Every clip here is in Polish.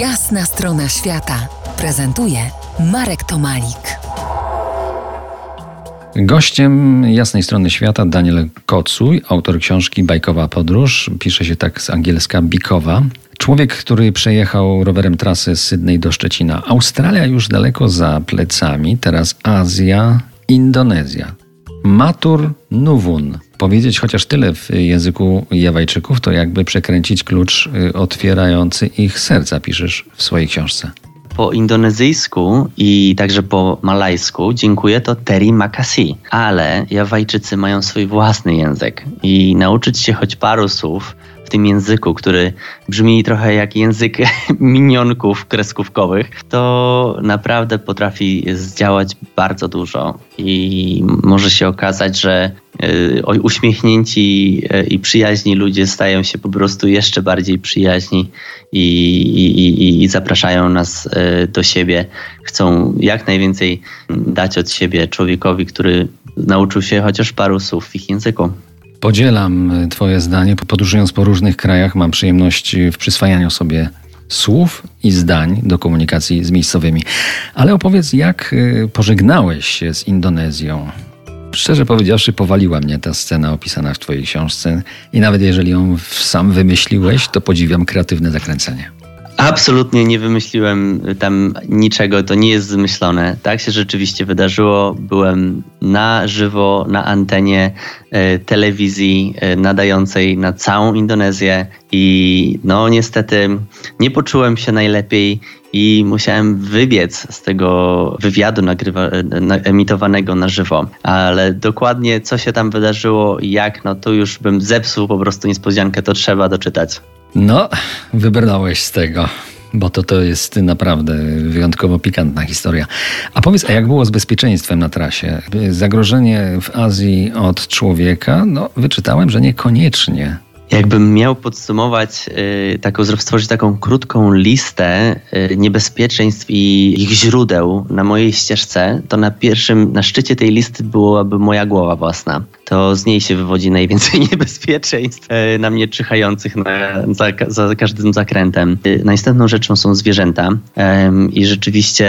Jasna strona świata prezentuje Marek Tomalik. Gościem jasnej strony świata Daniel Kocuj, autor książki Bajkowa Podróż. Pisze się tak z angielska Bikowa. Człowiek, który przejechał rowerem trasę z Sydney do Szczecina. Australia już daleko za plecami, teraz Azja, Indonezja. Matur Nuwun. Powiedzieć chociaż tyle w języku Jawajczyków, to jakby przekręcić klucz y, otwierający ich serca, piszesz w swojej książce. Po indonezyjsku i także po malajsku dziękuję to terima kasih, ale Jawajczycy mają swój własny język i nauczyć się choć paru słów w tym języku, który brzmi trochę jak język minionków kreskówkowych, to naprawdę potrafi zdziałać bardzo dużo i może się okazać, że uśmiechnięci y, i przyjaźni ludzie stają się po prostu jeszcze bardziej przyjaźni i, i, i, zapraszają nas y, do siebie. Chcą jak najwięcej dać od siebie człowiekowi, który nauczył się chociaż paru słów w ich języku. Podzielam e, Twoje zdanie. Podróżując po różnych krajach, mam przyjemność w przyswajaniu sobie słów i zdań do komunikacji z miejscowymi. Ale opowiedz, jak e, pożegnałeś się z Indonezją? Szczerze powiedziawszy, powaliła mnie ta scena opisana w Twojej książce i nawet jeżeli ją sam wymyśliłeś, to podziwiam kreatywne zakręcenie. Absolutnie nie wymyśliłem tam niczego, to nie jest zmyślone. Tak się rzeczywiście wydarzyło. Byłem na żywo na antenie e, telewizji e, nadającej na całą Indonezję i no niestety nie poczułem się najlepiej i musiałem wybiec z tego wywiadu nagrywa, na, emitowanego na żywo. Ale dokładnie co się tam wydarzyło i jak, no to już bym zepsuł po prostu niespodziankę, to trzeba doczytać. No, wybrnąłeś z tego bo to, to jest naprawdę wyjątkowo pikantna historia. A powiedz, a jak było z bezpieczeństwem na trasie? Zagrożenie w Azji od człowieka? No, wyczytałem, że niekoniecznie. Jakbym miał podsumować, y, taką, stworzyć taką krótką listę y, niebezpieczeństw i ich źródeł na mojej ścieżce, to na pierwszym, na szczycie tej listy byłaby moja głowa własna. To z niej się wywodzi najwięcej niebezpieczeństw y, na mnie czyhających na, za, za każdym zakrętem. Następną rzeczą są zwierzęta i rzeczywiście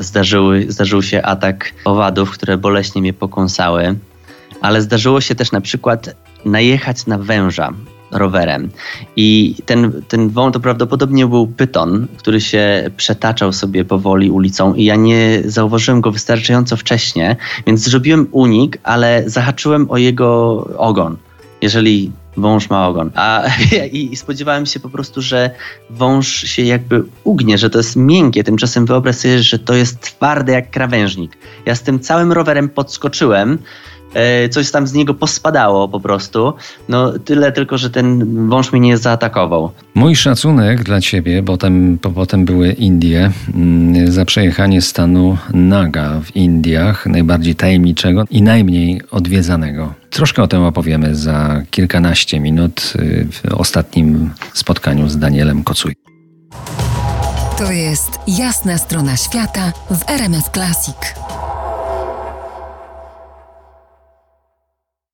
zdarzyły, zdarzył się atak owadów, które boleśnie mnie pokąsały ale zdarzyło się też na przykład najechać na węża rowerem. I ten, ten wąż to prawdopodobnie był pyton, który się przetaczał sobie powoli ulicą i ja nie zauważyłem go wystarczająco wcześnie, więc zrobiłem unik, ale zahaczyłem o jego ogon. Jeżeli wąż ma ogon. A i, i spodziewałem się po prostu, że wąż się jakby ugnie, że to jest miękkie. Tymczasem wyobraź sobie, że to jest twarde jak krawężnik. Ja z tym całym rowerem podskoczyłem, coś tam z niego pospadało po prostu. No tyle tylko, że ten wąż mnie nie zaatakował. Mój szacunek dla ciebie, bo potem, potem były Indie, mm, za przejechanie stanu Naga w Indiach, najbardziej tajemniczego i najmniej odwiedzanego. Troszkę o tym opowiemy za kilkanaście minut y, w ostatnim spotkaniu z Danielem Kocuj. To jest jasna strona świata w RMS Classic.